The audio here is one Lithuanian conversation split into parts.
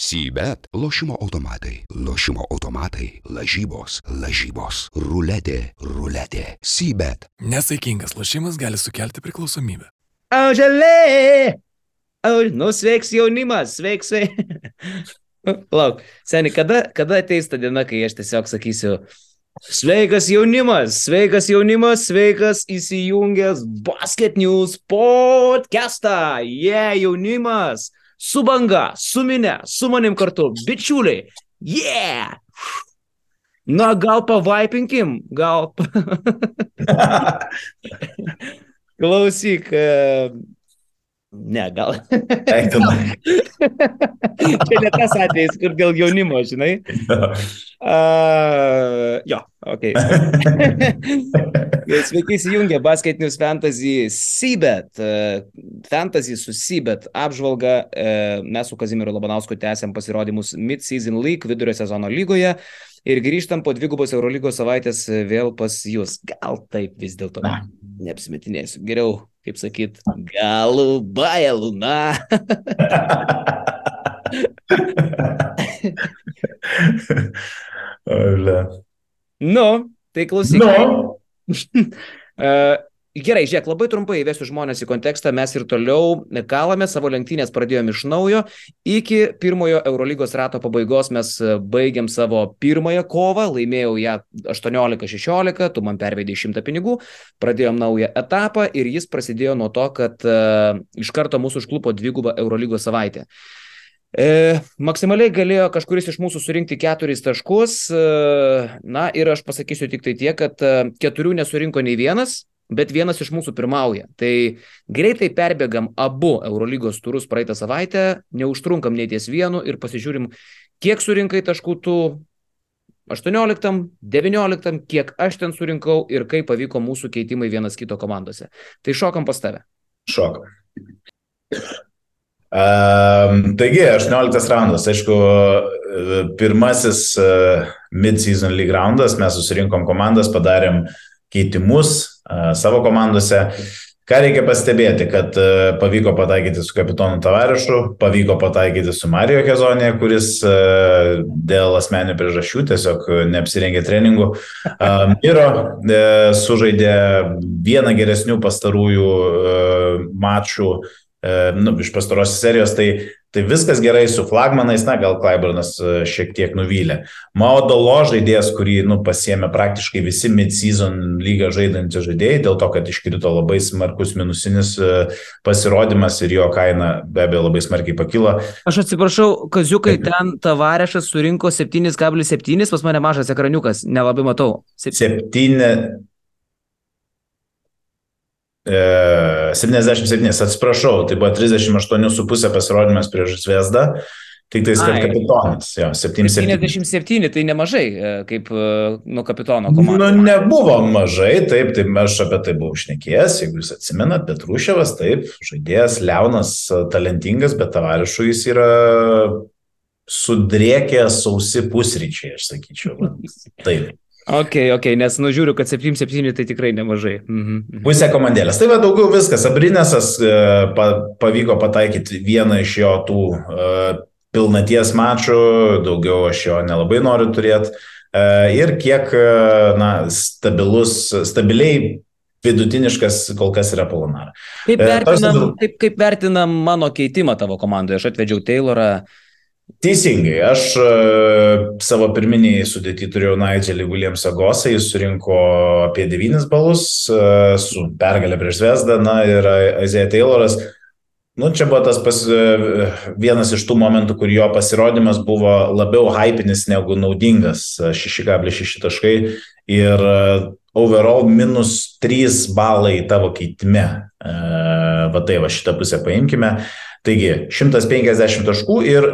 Sybet - lošimo automatai, lošimo automatai, lažybos, lažybos, ruletė, ruletė. Sybet. Nesaikingas lošimas gali sukelti priklausomybę. Auželė! Au, nu, sveiks jaunimas, sveiks, sveiks. Lauk, seniai, kada, kada ateis ta diena, kai aš tiesiog sakysiu, sveikas jaunimas, sveikas jaunimas, sveikas įsijungęs Basket News podcastą. Jie yeah, jaunimas, su banga, su minė, su manim kartu, bičiuliai. Yeah! Na, gal pavaipinkim, gal. Klausyk. Ne, gal. Čia ne tas atvejis, kur dėl jaunimo, žinai. Uh, jo, ok. Sveiki įsijungę Basket News Fantasy Seabet. Uh, fantasy su Seabet apžvalga. Uh, mes su Kazimiru Labanausku tęsiam pasirodymus Mid-Season League vidurio sezono lygoje. Ir grįžtam po dvigubos Eurolygos savaitės vėl pas jūs. Gal taip vis dėlto. Neapsimetinėsiu. Geriau kaip sakyt, galubaja luna. nu, tai klausyk. Nu. uh, Gerai, žiūrėk, labai trumpai įvesiu žmonės į kontekstą, mes ir toliau kalame, savo lenktynės pradėjom iš naujo, iki pirmojo Eurolygos rato pabaigos mes baigiam savo pirmąją kovą, laimėjau ją 18-16, tu man pervedai 100 pinigų, pradėjom naują etapą ir jis prasidėjo nuo to, kad uh, iš karto mūsų užklupo dvigubą Eurolygos savaitę. E, maksimaliai galėjo kažkuris iš mūsų surinkti keturis taškus, e, na ir aš pasakysiu tik tai tiek, kad e, keturių nesurinko nei vienas, bet vienas iš mūsų pirmauja. Tai greitai perbėgam abu Eurolygos turus praeitą savaitę, neužtrunkam nei ties vienu ir pasižiūrim, kiek surinkai taškų tu 18, 19, kiek aš ten surinkau ir kaip pavyko mūsų keitimai vienas kito komandose. Tai šokam pas tave. Šokam. Um, taigi, 18 raundas, aišku, pirmasis uh, mid-season league raundas, mes susirinkom komandas, padarėm keitimus, savo komandose. Ką reikia pastebėti, kad pavyko pataikyti su kapitonu Tavarišu, pavyko pataikyti su Mario Kezonė, kuris dėl asmeninių priežasčių tiesiog neapsirengė treningų. Miro e, sužaidė vieną geresnių pastarųjų mačų e, nu, iš pastarosios serijos, tai Tai viskas gerai su flagmanais, na gal Klaiburnas šiek tiek nuvylė. Maudolo žaidėjas, kurį nu, pasiemė praktiškai visi mid-season lygą žaidantys žaidėjai, dėl to, kad iškrito labai smarkus minusinis pasirodymas ir jo kaina be abejo labai smarkiai pakilo. Aš atsiprašau, Kaziukai, ten tavarešas surinko 7,7, pas mane mažas ekraniukas, nelabai matau. 7. 77, atsiprašau, tai buvo 38,5 pasirodymas prieš Zvezdą, tik tai kad kapitonas, jo, 77. 77, tai nemažai, kaip nuo kapitono komandos. Nu, nebuvo mažai, taip, tai aš apie tai buvau šnekėjęs, jeigu jūs atsimenat, Petruševas, taip, žaidėjas, Leonas, talentingas, bet tavarišų jis yra sudrėkė sausi pusryčiai, aš sakyčiau. Taip. Ok, ok, nes nužiūriu, kad 7-7 tai tikrai nemažai. Mhm. Pusė komandėlės. Tai va daugiau viskas. Abrinėsas e, pa, pavyko pataikyti vieną iš jo tų uh, pilnaties mačų, daugiau aš jo nelabai noriu turėti. Uh, ir kiek, uh, na, stabilus, stabiliai vidutiniškas kol kas yra Polonara. Kaip vertinam, uh, kaip, kaip vertinam mano keitimą tavo komandoje? Aš atvedžiau Taylorą. Teisingai, aš uh, savo pirminiai sudėti turėjau Nigelį Williamsą Gosą, jis surinko apie 9 balus uh, su pergalė prieš Vesdą, na ir Isaiah Tayloras. Nu, čia buvo tas pas, uh, vienas iš tų momentų, kur jo pasirodymas buvo labiau hypinis negu naudingas, 6,6 taškai ir overall minus 3 balai tavo keitime. Va tai va šitą pusę paimkime. Taigi, 150 taškų ir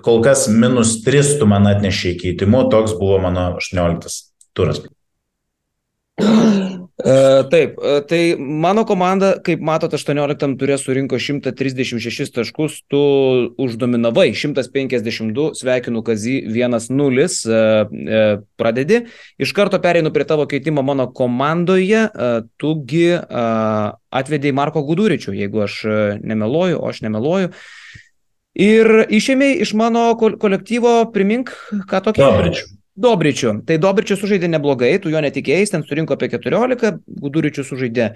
kol kas minus 3 tu man atnešė keitimu, toks buvo mano 18 turas. Uh, taip, uh, tai mano komanda, kaip matot, 18 turė surinko 136 taškus, tu uždominavai 152, sveikinu Kazį 1-0, uh, uh, pradedi. Iš karto pereinu prie tavo keitimo mano komandoje, tugi atvedėjai Marko Guduričių, jeigu aš nemeluoju, o aš nemeluoju. Ir išėmė iš mano kol kolektyvo, primink, ką tokio. Dobričių. Dobričių. Tai Dobričių sužaidė neblogai, tu jo netikėjai, ten surinko apie 14, Guduričių sužaidė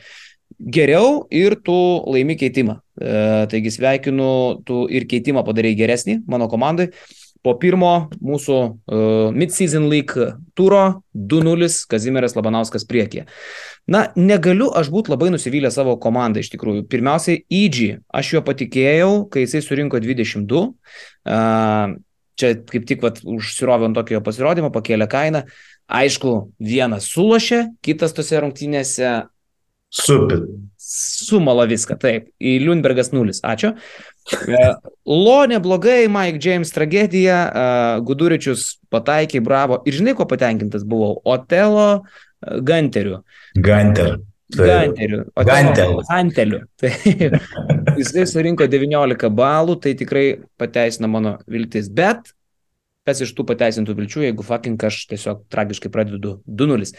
geriau ir tu laimi keitimą. E, taigi sveikinu, tu ir keitimą padarai geresnį mano komandai. Po pirmo mūsų uh, Mid-Season League turo 2-0 Kazimieras Labanauskas priekyje. Na, negaliu aš būti labai nusivylę savo komandą iš tikrųjų. Pirmiausiai, EG, aš juo patikėjau, kai jisai surinko 22. Uh, čia kaip tik vat, užsirovė ant tokio pasirodymo, pakėlė kainą. Aišku, vienas sulošė, kitas tose rungtynėse Supit. sumala viską, taip. Į Liunbergas 0. Ačiū. E, Lo neblogai, Mike James tragedija, e, Guduričius pataikė, bravo. Ir žinai, ko patenkintas buvau? Otelo e, Ganteriu. Ganter. Tai- Ganteriu. Gantel. Ganteliu. Tai jisai surinko 19 balų, tai tikrai pateisina mano viltis. Bet kas iš tų pateisintų vilčių, jeigu fucking aš tiesiog tragiškai pradedu 2-0.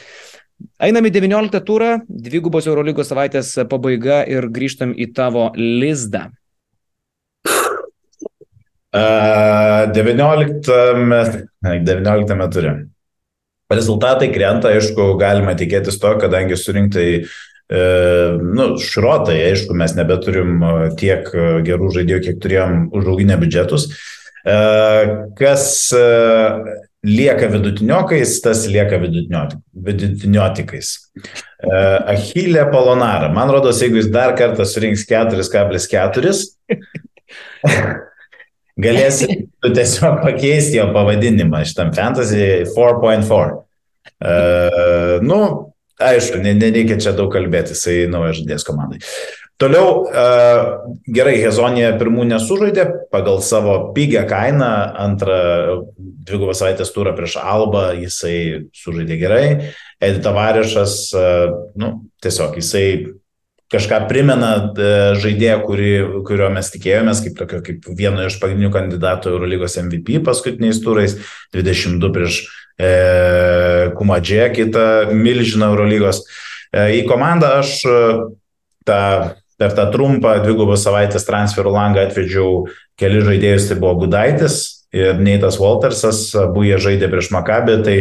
Einam į 19 turą, dvigubos Eurolygos savaitės pabaiga ir grįžtam į tavo lizdą. Uh, 19, 19 turi. Rezultatai krenta, aišku, galima tikėtis to, kadangi surinktai e, nu, šrotai, aišku, mes nebeturim e, tiek e, gerų žaidėjų, kiek turėjom užauginę biudžetus. Kas lieka vidutiniokais, tas lieka vidutinio- vidutiniotikais. Achilė Polonara. Man rodos, jeigu jis dar kartą surinks 4,4, galėsi tu tiesiog pakeisti jo pavadinimą šitam Fantasy 4.4. Uh, nu, aišku, ne- nereikia čia daug kalbėti, jisai naujas žaidėjas komandai. Toliau, uh, gerai, Hezonija pirmų nesužaidė pagal savo pigią kainą, antrą dvigubą savaitės turą prieš Alba jisai sužaidė gerai. Edita Varišas, uh, nu, tiesiog jisai kažką primena e, žaidėją, kurį, kurio mes tikėjomės, kaip, tokio, kaip vieno iš pagrindinių kandidatų Eurolygos MVP paskutiniais turais, 22 prieš e, Kumadžė, kitą milžiną Eurolygos. E, į komandą aš e, tą, per tą trumpą dvigubos savaitės transferų langą atvedžiau keli žaidėjus, tai buvo Gudaitis ir Neitas Waltersas, abu jie žaidė prieš Makabį, tai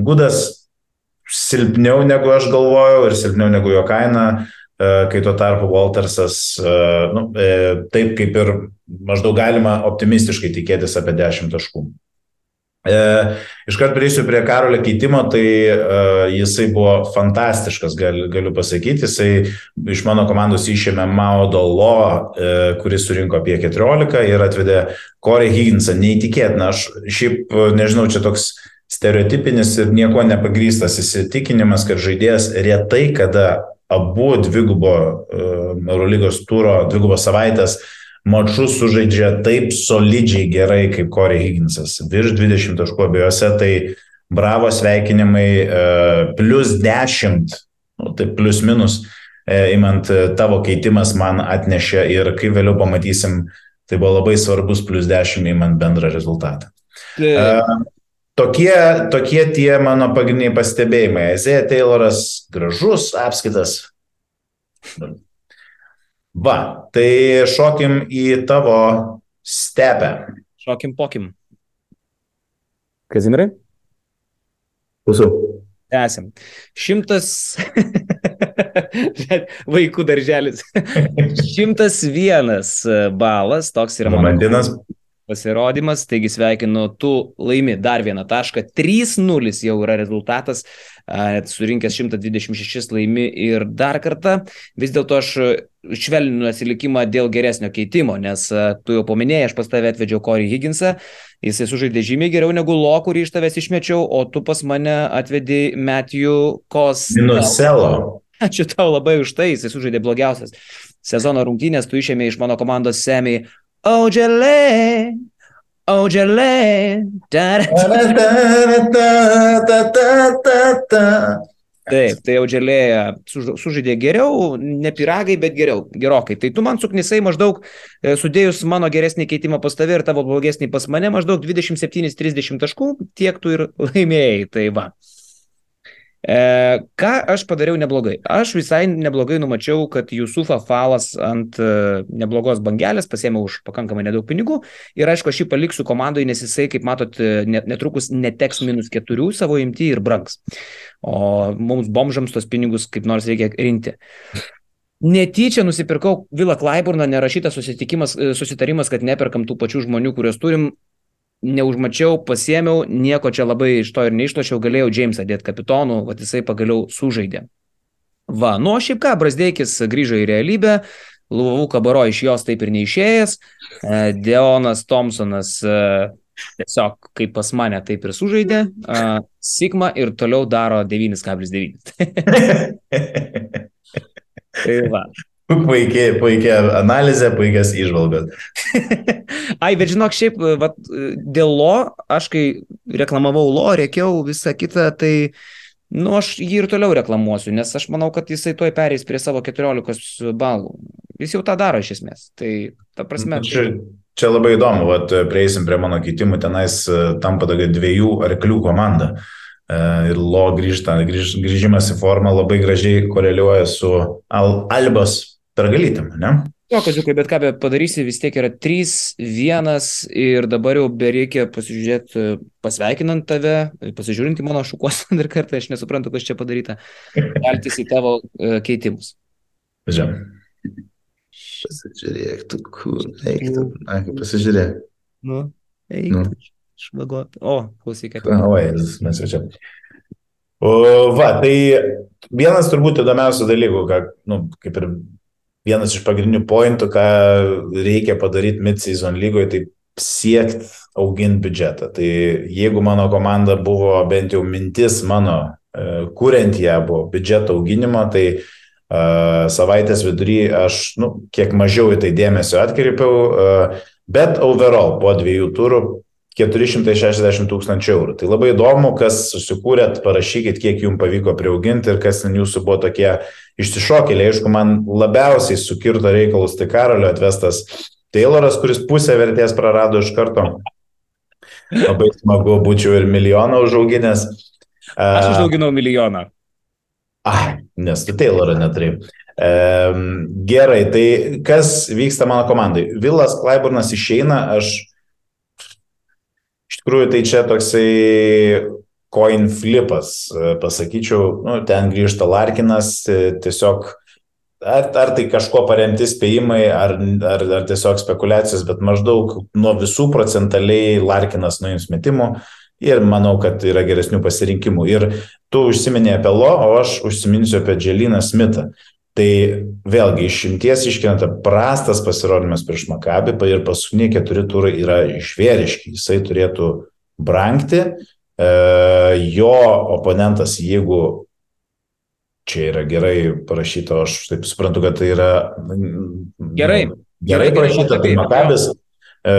Gudas silpniau negu aš galvojau ir silpniau negu jo kaina kai tuo tarpu Waltersas, e, nu, e, taip kaip ir maždaug galima optimistiškai tikėtis apie 10 taškų. E, iškart prieisiu prie Karolio keitimo, tai e, jisai buvo fantastiškas, gal, galiu pasakyti, jisai iš mano komandos išėmė Mao Dolo, e, kuris surinko apie 14 ir atvedė Corey Higginsą, neįtikėtina, aš šiaip e, nežinau, čia toks stereotipinis ir nieko nepagrystas įsitikinimas, kad žaidėjas retai kada abu dvigubo uh, Eurolygos turo, dvigubos savaitės mačus sužaidžia taip solidžiai gerai kaip Corey Higginsas. Virš 20 taškų abiejose, tai bravo sveikinimai, uh, plus 10, nu, tai plus minus, uh, imant uh, tavo keitimas man atnešė ir kaip vėliau pamatysim, tai buvo labai svarbus plus 10 imant bendrą rezultatą. Uh, Tokie, tokie tie mano pagrindiniai pastebėjimai. Ezėja Tayloras gražus apskaitas. Va, tai šokim į tavo stepę. Šokim pokim. Kazimirai? Klausau. Tęsim. Šimtas. Vaikų darželis. Šimtas vienas balas, toks yra mano Romantinas. Pasirodymas, taigi sveikinu, tu laimi dar vieną tašką, 3-0 jau yra rezultatas, surinkęs 126 laimi ir dar kartą, vis dėlto aš švelninu atsilikimą dėl geresnio keitimo, nes tu jau paminėjai, aš pas tave atvedžiau Corey Higginsą, jisai sužaidė žymiai geriau negu Lo, kurį iš tavęs išmečiau, o tu pas mane atvedai Matthew Kos. Minuselo. Ačiū tau labai už tai, jisai sužaidė blogiausias sezono rungtynės, tu išėmė iš mano komandos Semi Ojelė, Ojelė. Taip, tai Ojelė sužaidė geriau, ne piragai, bet geriau, gerokai. Tai tu man suknisai maždaug, e, sudėjus mano geresnį keitimą pas tave ir tavo blogesnį pas mane, maždaug 27-30 taškų, tiek tu ir laimėjai. Tai va. E, ką aš padariau neblogai? Aš visai neblogai numačiau, kad Jusufa Falas ant e, neblogos bangelės pasėmė už pakankamai nedaug pinigų ir aišku, aš jį paliksiu komandai, nes jisai, kaip matot, e, net, netrukus neteks minus keturių savo imti ir brangs. O mums bomžams tos pinigus kaip nors reikia rinkti. Netyčia nusipirkau Vilą Klaiburną, nerašytas e, susitarimas, kad neperkam tų pačių žmonių, kuriuos turim, neužmačiau, pasiemiau, nieko čia labai iš to ir neišlošiau, galėjau Jamesą dėti kapitonų, va jisai pagaliau sužaidė. Va, nu, šiaip ką, Brasdeikis grįžo į realybę, Luvavų kabaro iš jos taip ir neišėjęs, e, Deonas Thompsonas e, tiesiog kaip pas mane taip ir sužaidė, Sigma ir toliau daro 9,9. tai va. Puikiai, puikia analizė, puikias išvalgas. Ai, bet žinok, šiaip, vat, dėl lo, aš kai reklamavau lo, reikiau visą kitą, tai, nu, aš jį ir toliau reklamuosiu, nes aš manau, kad jisai tuoj perės prie savo 14 balų. Jis jau tą daro iš esmės. Tai, ta prasme. Čia, čia labai įdomu, vat, prieisim prie mano keitimų, tenais e, tampa tokia dviejų arklių komanda. E, ir lo grįžta, grįž, grįžimas į formą labai gražiai koreliuoja su Al, Albos pergalytėm, ne? Jo, kažiukai, bet ką be padarysi, vis tiek yra 3-1 ir dabar jau bereikia pasižiūrėti, pasveikinant tave, pasižiūrint į mano šukuoseną dar kartą, aš nesuprantu, kas čia padaryta, keltis į tavo uh, keitimus. Važiuojam. Pasižiūrėk, tu kur, eik, tu, eik, pasižiūrėk. Nu, eik, nu. švagot. O, klausyk, kaip. O, mes jau čia. O, va, tai vienas turbūt įdomiausių dalykų, ką, nu, kaip ir vienas iš pagrindinių pointų, ką reikia padaryti mid-season lygoje, tai siekti auginti biudžetą. Tai jeigu mano komanda buvo bent jau mintis mano, e, kuriant ją buvo biudžeto auginimo, tai uh, savaitės vidury aš nu, kiek mažiau į tai dėmesio atkreipiau, uh, bet overall po dviejų turų 460 tūkstančių eurų. Tai labai įdomu, kas susikūrėt, parašykit, kiek jums pavyko priauginti ir kas ten jūsų buvo tokie išsišokėliai. Aišku, man labiausiai sukirto reikalus tai Karolio atvestas Tayloras, kuris pusę vertės prarado iš karto. Labai smagu, būčiau ir milijoną užauginęs. Aš užauginau milijoną. Ai, nes tu Taylorą neturi. Gerai, tai kas vyksta mano komandai? Vilas Klaiburnas išeina, aš iš tikrųjų tai čia toksai coin flipas, e, pasakyčiau, nu, ten grįžta Larkinas, e, tiesiog ar, ar tai kažko paremti spėjimai, ar, ar, ar tiesiog spekulacijos, bet maždaug nuo visų procentaliai Larkinas nuims metimų ir manau, kad yra geresnių pasirinkimų. Ir tu užsiminė apie Lo, o aš užsiminsiu apie Dželiną Smitą. Tai vėlgi išimties iškinant prastas pasirodymas prieš Makabį ir paskutiniai keturi turai yra išvėriški. Jisai turėtų brangti, E, jo oponentas, jeigu čia yra gerai parašyta, aš taip suprantu, kad tai yra gerai, gerai parašyta, tai Makabis e,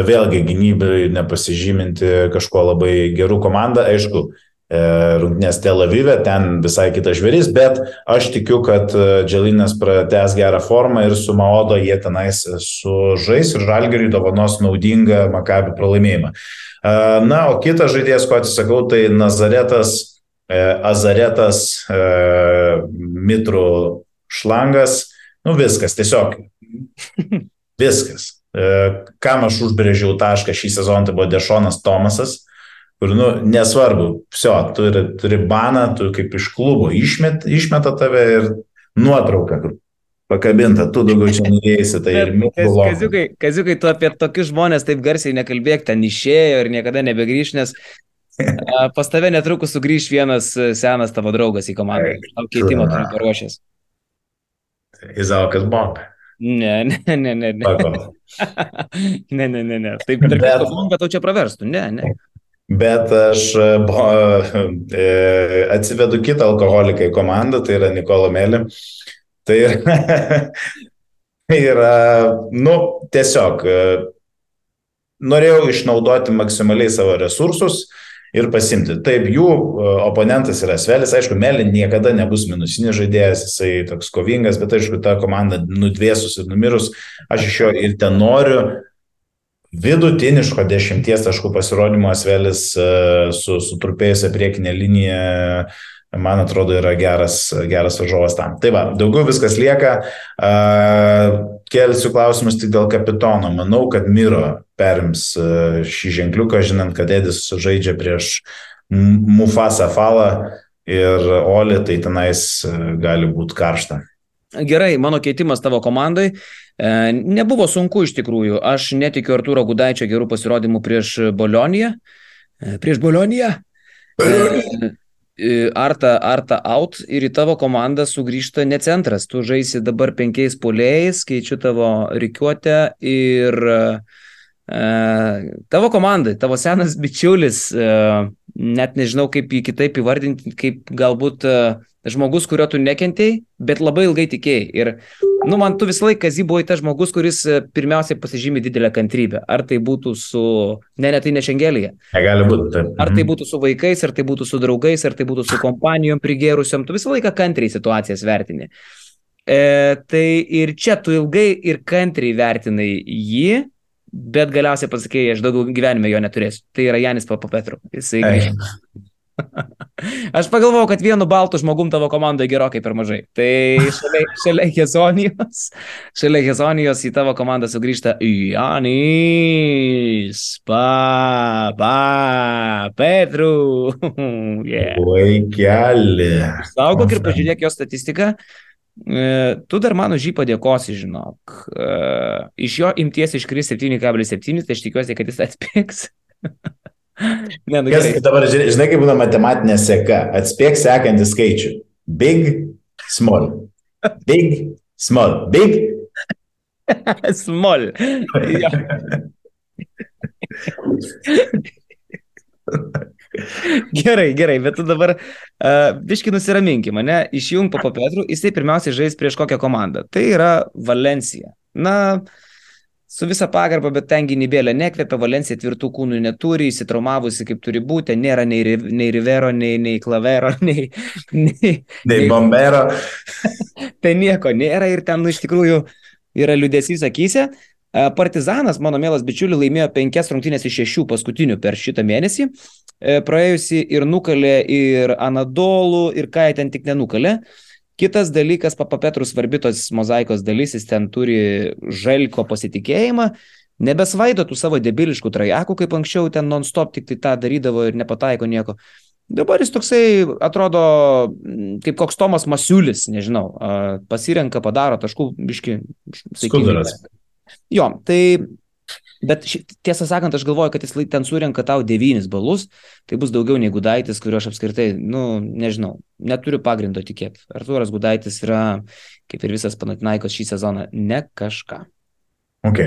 vėlgi gynybai nepasižyminti kažko labai gerų komandą, aišku, e, rungtynės Tel Avive, ten visai kitas žvėris, bet aš tikiu, kad Dželinas pratęs gerą formą ir su Maodo jie tenais sužais ir Žalgeriui dovanos naudingą Makabį pralaimėjimą. Na, o kitas žaidėjas, ko atsisakau, tai Nazaretas, e, Azaretas, e, Mitrų šlangas. Nu, viskas, tiesiog. Viskas. E, kam aš užbrėžiau tašką šį sezoną, tai buvo Dešonas Tomasas, kur, nu, nesvarbu, viso, turi, turi baną, tu kaip iš klubo išmet, išmeta tave ir nuotrauką, kur pakabinta, tu daugiau čia neįeisi. Tai ir Kaz, kaziukai, kaziukai, tu apie tokius žmonės taip garsiai nekalbėk, ten išėjo ir niekada nebegrįž, nes pas tave netrukus sugrįž vienas e, senas tavo draugas į komandą. Tau keitimo turiu paruošęs. Izaukas Bob. Ne, ne, ne, ne. Ne, ne, ne, ne. Taip, tarp bet... kitko, tau čia praverstų. Ne, ne. Bet aš e, bo, e, atsivedu kitą alkoholiką į komandą, tai yra Nikola Melį. Tai yra, yra, nu, tiesiog e, norėjau išnaudoti maksimaliai savo resursus ir pasimti. Taip, jų e, oponentas yra Svelis, aišku, Melin niekada nebus minusinis žaidėjas, jisai toks kovingas, bet aišku, ta komanda nudvėsus ir numirus, aš iš jo ir ten noriu vidutiniško dešimties taškų pasirodymo Svelis e, su sutrupėjusią priekinę liniją man atrodo, yra geras, geras varžovas tam. Tai va, daugiau viskas lieka. Kelsiu klausimus tik dėl kapitono. Manau, kad Miro perims šį ženkliuką, žinant, kad Edis žaidžia prieš Mufasa Falą ir Oli, tai tenais gali būti karšta. Gerai, mano keitimas tavo komandai. Nebuvo sunku iš tikrųjų. Aš netikiu Arturo Gudaičio gerų pasirodymų prieš Bolioniją. Prieš Bolioniją. Arta, Arta out ir į tavo komandą sugrįžta ne centras. Tu žaisi dabar penkiais polėjais, keičiu tavo reikiuotę ir uh, tavo komandai, tavo senas bičiulis, uh, net nežinau kaip jį kitaip įvardinti, kaip galbūt uh, žmogus, kurio tu nekentėjai, bet labai ilgai tikėjai. Ir, nu, man tu visą laiką zi buvai tas žmogus, kuris e, pirmiausiai pasižymi didelę kantrybę. Ar tai būtų su, ne, ne tai ne šengelėje. Negali būti. Taip. Ar tai mhm. būtų su vaikais, ar tai būtų su draugais, ar tai būtų su kompanijom prigėrusiom, tu visą laiką kantriai situacijas vertini. E, tai ir čia tu ilgai ir kantriai vertinai jį, bet galiausiai pasakėjai, aš daugiau gyvenime jo neturėsiu. Tai yra Janis Papapetru. Jisai grįžta. Aš pagalvojau, kad vienu baltu žmogum tavo komandoje gerokai per mažai. Tai šalia, šalia Hezonijos, šalia Hezonijos į tavo komandą sugrįžta Janis, pa, pa, Petru. yeah. Vaikelį. Saugok ir pažiūrėk jo statistiką. E, tu dar man už jį padėkosi, žinok. E, iš jo imties iškris 7,7, tai aš tikiuosi, kad jis atpiks. Ne, nu, Kas, dabar žinai, kaip būna matematinė seka. Atspėk sekantį skaičių. Big, small. Big, small. Big. small. gerai, gerai, bet tu dabar uh, biški nusiraminki mane, išjung po Petrų, jisai pirmiausiai žais prieš kokią komandą. Tai yra Valencija. Na, uh, su visa pagarba, bet ten gynybėlė nekvepia, Valencija tvirtų kūnų neturi, įsitraumavusi kaip turi būti, nėra nei, nei Rivero, nei, nei Klavero, nei... Nei, nei Bombero. tai nieko nėra ir ten nu, iš tikrųjų yra liudesys akise. Partizanas, mano mielas bičiuliu, laimėjo penkias rungtynės iš šešių paskutinių per šitą mėnesį. E, praėjusi ir nukalė ir Anadolų, ir ką jie ten tik nenukalė. Kitas dalykas, Papa Petrus svarbi tos mozaikos dalis, jis ten turi žalko pasitikėjimą, nebesvaido tų savo debiliškų trajakų, kaip anksčiau ten non-stop tik tai tą darydavo ir nepataiko nieko. Dabar jis toksai atrodo kaip koks Tomas Masiulis, nežinau, pasirenka, padaro taškų, biški. Skuduras. Jo, tai Bet ši, tiesą sakant, aš galvoju, kad jis ten surenka tau devynis balus, tai bus daugiau nei Gudaitis, kurio aš apskritai, nu, nežinau, neturiu pagrindo tikėti. Arturas Gudaitis yra, kaip ir visas Panatinaikos šį sezoną, ne kažką. Ok.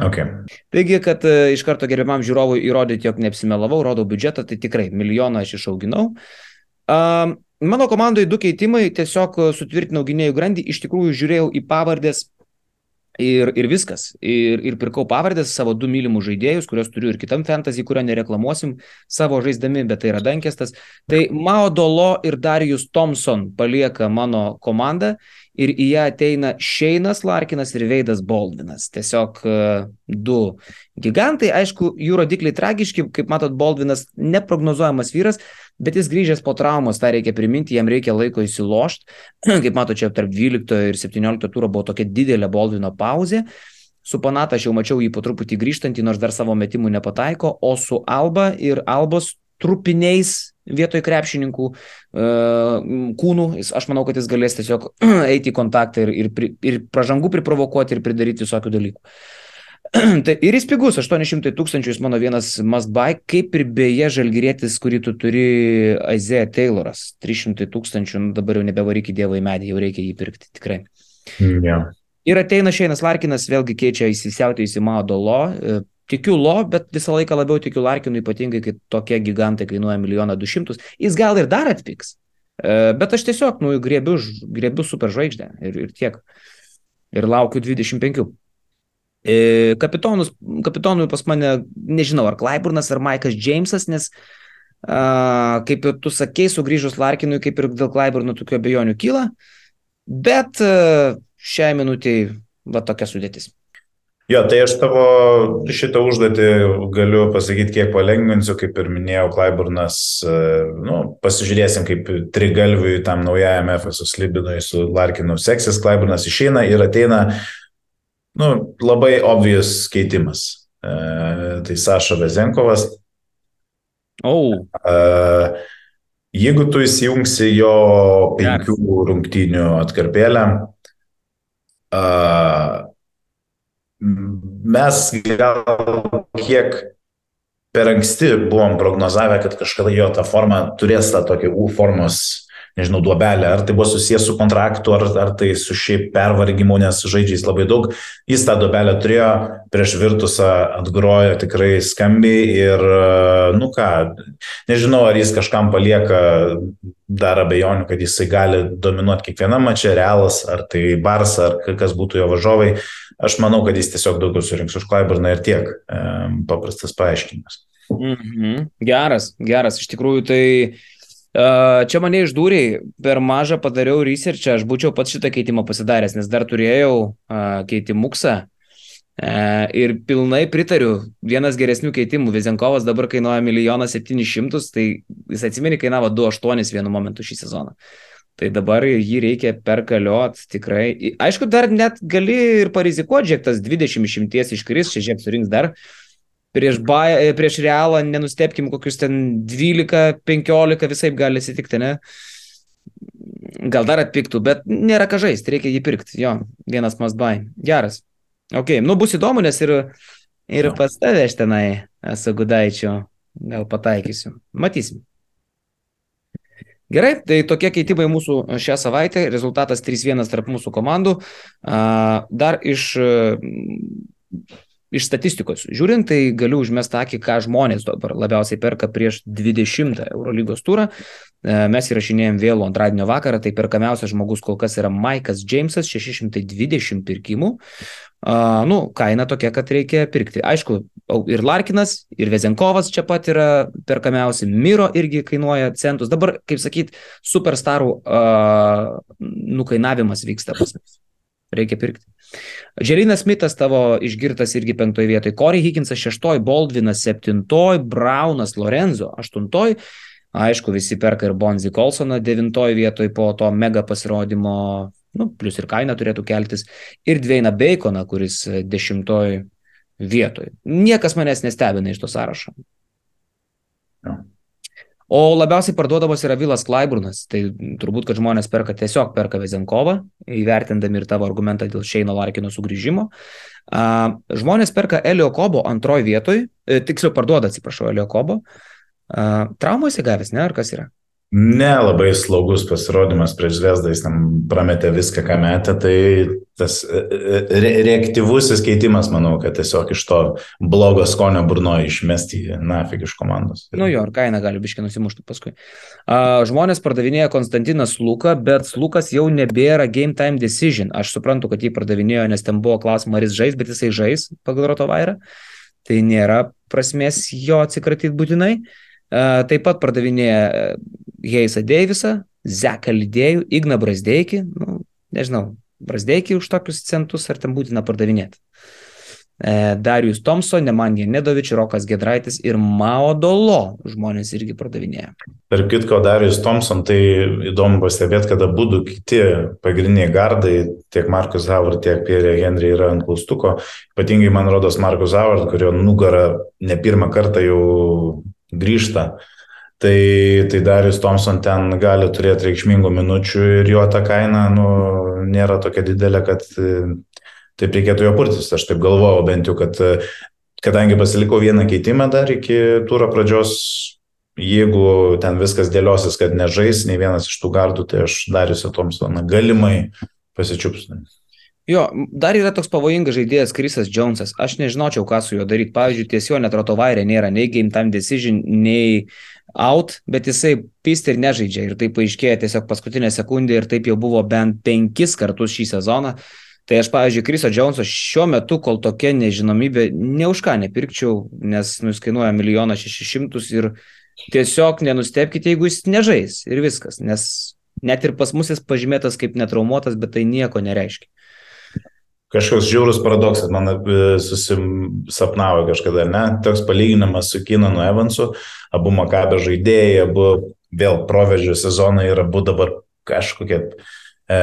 Okay. Taigi, kad uh, iš karto gerbiamam žiūrovui įrodyti, jog neapsimelavau, rodau biudžetą, tai tikrai milijoną aš išauginau. Uh, mano komandai du keitimai, tiesiog sutvirtinau gynėjų grandį, iš tikrųjų žiūrėjau į pavardės Ir, ir viskas. Ir, ir pirkau pavardės savo du mylimus žaidėjus, kuriuos turiu ir kitam fantasy, kurio nereklamuosim savo žaisdami, bet tai yra Dankestas. Tai Mao Dolo ir Darius Thompson palieka mano komandą ir į ją ateina Šeinas Larkinas ir Veidas Baldvinas. Tiesiog uh, du gigantai, aišku, jų rodikliai tragiški, kaip matot, Baldvinas neprognozuojamas vyras, bet jis grįžęs po traumos, tą reikia priminti, jam reikia laiko įsilošti. Kaip matote, čia tarp 12 ir 17 turo buvo tokia didelė Boldvino pauzė. Su Panata aš jau mačiau jį po truputį grįžtantį, nors dar savo metimų nepataiko, o su Alba ir Albos trupiniais vietoj krepšininkų uh, kūnų, aš manau, kad jis galės tiesiog eiti į kontaktą ir, ir, ir pražangų priprovokuoti ir pridaryti visokių dalykų. tai ir jis pigus, 800 tūkstančių, jis mano vienas must buy, kaip ir beje žalgyrėtis, kurį tu turi Isaiah Tayloras, 300 tūkstančių, nu, dabar jau nebevaryk į dievą į medį, jau reikia jį pirkti, tikrai. Yeah. Ir ateina Šeinas Larkinas, vėlgi keičia įsisiautėjusį Mado Lo, e, tikiu Lo, bet visą laiką labiau tikiu Larkinui, ypatingai, kai tokie gigantai kainuoja milijoną du šimtus, jis gal ir dar atpiks, e, bet aš tiesiog, nu, grėbiu, grėbiu super žvaigždę ir, ir tiek. Ir laukiu 25. E, kapitonus, kapitonui pas mane, nežinau, ar Klaiburnas, ar Maikas Džeimsas, nes, a, kaip ir tu sakei, sugrįžus Larkinui, kaip ir dėl Klaiburno tokių abejonių kyla, bet a, šiai minutiai va tokia sudėtis. Jo, tai aš tavo šitą užduotį galiu pasakyti, kiek palengvinsiu, kaip ir minėjau, Klaiburnas, e, nu, pasižiūrėsim, kaip trigalviui tam naujajam FSU slibinui su Larkinu seksis, Klaiburnas išeina ir ateina, nu, labai obvious keitimas. E, tai Saša Vezenkovas. Oh. E, jeigu tu įsijungsi jo penkių Geras. rungtynių atkarpėlę, uh, mes gal kiek per anksti buvom prognozavę, kad kažkada jo ta forma turės tą tokį U formos, nežinau, duobelę, ar tai buvo susijęs su kontraktu, ar, ar tai su šiaip pervargimu, nes žaidžiais labai daug. Jis tą duobelę turėjo, prieš Virtusą atgrojo tikrai skambiai ir, nu ką, nežinau, ar jis kažkam palieka dar abejonių, kad jisai gali dominuoti kiekvieną mačią, realas, ar tai Barsa, ar kas būtų jo važovai. Aš manau, kad jis tiesiog daugiau surinks už Klaiburną ir tiek. Paprastas paaiškinimas. Mhm. Geras, geras. Iš tikrųjų, tai uh, čia mane išdūriai, per mažą padariau researchą, aš būčiau pats šitą keitimą pasidaręs, nes dar turėjau uh, keitimuksą. Uh, ir pilnai pritariu, vienas geresnių keitimų, Vizenkovas dabar kainuoja 1 700 000, tai jis atsimeni kainavo 2,8 vienu momentu šį sezoną. Uh, Tai dabar jį reikia perkaliot tikrai. Aišku, dar net gali ir parizikuoti, žiūrėk, tas 20 šimties iškris, čia žiūrėk, surinks dar. Prieš, ba, prieš realą nenustepkim kokius ten 12-15 visai gali atsitikti, ne? Gal dar atpiktų, bet nėra ką žaisti, reikia jį pirkti. Jo, vienas must buy. Geras. Ok, nu bus įdomu, nes ir, ir pas tave aš tenai esu gudaičio. Gal pataikysiu. Matysim. Gerai, tai tokie keitimai mūsų šią savaitę, rezultatas 3-1 tarp mūsų komandų. Dar iš, iš statistikos žiūrint, tai galiu užmesti akį, ką žmonės dabar labiausiai perka prieš 20 Eurolygos turą. Mes įrašinėjom vėlų antradienio vakarą, tai perkamiausias žmogus kol kas yra Maikas Džeimsas, 620 pirkimų. Uh, nu, kaina tokia, kad reikia pirkti. Aišku, ir Larkinas, ir Vezenkovas čia pat yra perkamiausi, Miro irgi kainuoja centus. Dabar, kaip sakyt, superstarų uh, nukainavimas vyksta pas mus. Reikia pirkti. Džerinas Smithas tavo išgirtas irgi penktoje vietoje, Corey Higginsas šeštoje, Baldvinas septintoje, Braunas Lorenzo aštuntoje. Aišku, visi perka ir Bonzi Colsoną devintoje vietoje po to mega pasirodymo nu, plus ir kaina turėtų keltis, ir Dveina Baconą, kuris e, dešimtoj vietoj. Niekas manęs nestebina iš to sąrašo. Ja. O labiausiai parduodamas yra Vilas Klaiburnas, tai turbūt, kad žmonės perka tiesiog perka Vezenkovą, įvertindami ir tavo argumentą dėl Šeino Larkino sugrįžimo. Žmonės perka Elio Kobo antroji vietoj, e, tiksliau parduoda, atsiprašau, Elio Kobo. Uh, traumose gavęs, ne, ar kas yra? Nelabai slaugus pasirodymas prieš Zvezdą, jis tam prametė viską, ką metė, tai tas e, e, re reaktyvusis keitimas, manau, kad tiesiog iš to blogo skonio burno išmesti nafig iš komandos. Nu jo, ir kaina gali biškai nusimušti paskui. Uh, žmonės pardavinėja Konstantinas Luką, bet Lukas jau nebėra game time decision. Aš suprantu, kad jį pardavinėjo, nes ten buvo klausimas, ar jis žais, bet jisai žais pagal Rotovairą. Tai nėra prasmės jo atsikratyti būtinai. Uh, taip pat pardavinėja Heisa Deivisą, Zeką Lydėjų, Igną Brasdeikį, nu, nežinau, Brasdeikį už tokius centus ar ten būtina pardavinėti. E, Darius Thompson, Nemanja Nedovič, Rokas Gedraitis ir Maodolo žmonės irgi pardavinėja. Per kitko, Darius Thompson, tai įdomu pastebėti, kad abu du kiti pagrindiniai gardai, tiek Markus Howard, tiek Pierre Henry yra ant klaustuko. Ypatingai, man rodos, Markus Howard, kurio nugara ne pirmą kartą jau grįžta Tai, tai Darius Thompson ten gali turėti reikšmingų minučių ir jo ta kaina nu, nėra tokia didelė, kad e, taip reikėtų jo purtis. Aš taip galvojau bent jau, kad e, kadangi pasilikau vieną keitimą dar iki tūro pradžios, jeigu ten viskas dėliosis, kad nežais nei vienas iš tų gardų, tai aš Dariusą Thompsoną galimai pasičiupsiu. Jo, dar yra toks pavojingas žaidėjas Krisas Jonesas. Aš nežinočiau, ką su juo daryti. Pavyzdžiui, tiesiog net rotovairė nėra nei game time decision, nei out, bet jisai pisti ir nežaidžia. Ir tai paaiškėjo tiesiog paskutinę sekundę ir taip jau buvo bent penkis kartus šį sezoną. Tai aš, pavyzdžiui, Kriso Džonso šiuo metu, kol tokia nežinomybė, ne už ką nepirkčiau, nes nuskainuoja milijoną šešis šimtus ir tiesiog nenustepkite, jeigu jis nežais ir viskas, nes net ir pas mus jis pažymėtas kaip netraumuotas, bet tai nieko nereiškia. Kažkoks žiaurus paradoksas man e, susisapnavo kažkada, ne? Toks palyginimas su Kinanu Evansu, abu Makabė žaidėjai, abu vėl proveržio sezonai ir abu dabar kažkokie e,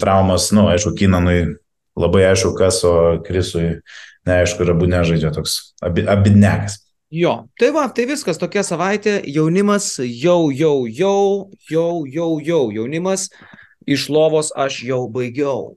traumas, nu, aišku, Kinanui labai aišku kas, o Krisui neaišku ir abu nežaidžia toks abi, abidnekas. Jo, tai va, tai viskas, tokia savaitė, jaunimas jau, jau, jau, jau, jau, jau, jaunimas, iš lovos aš jau baigiau.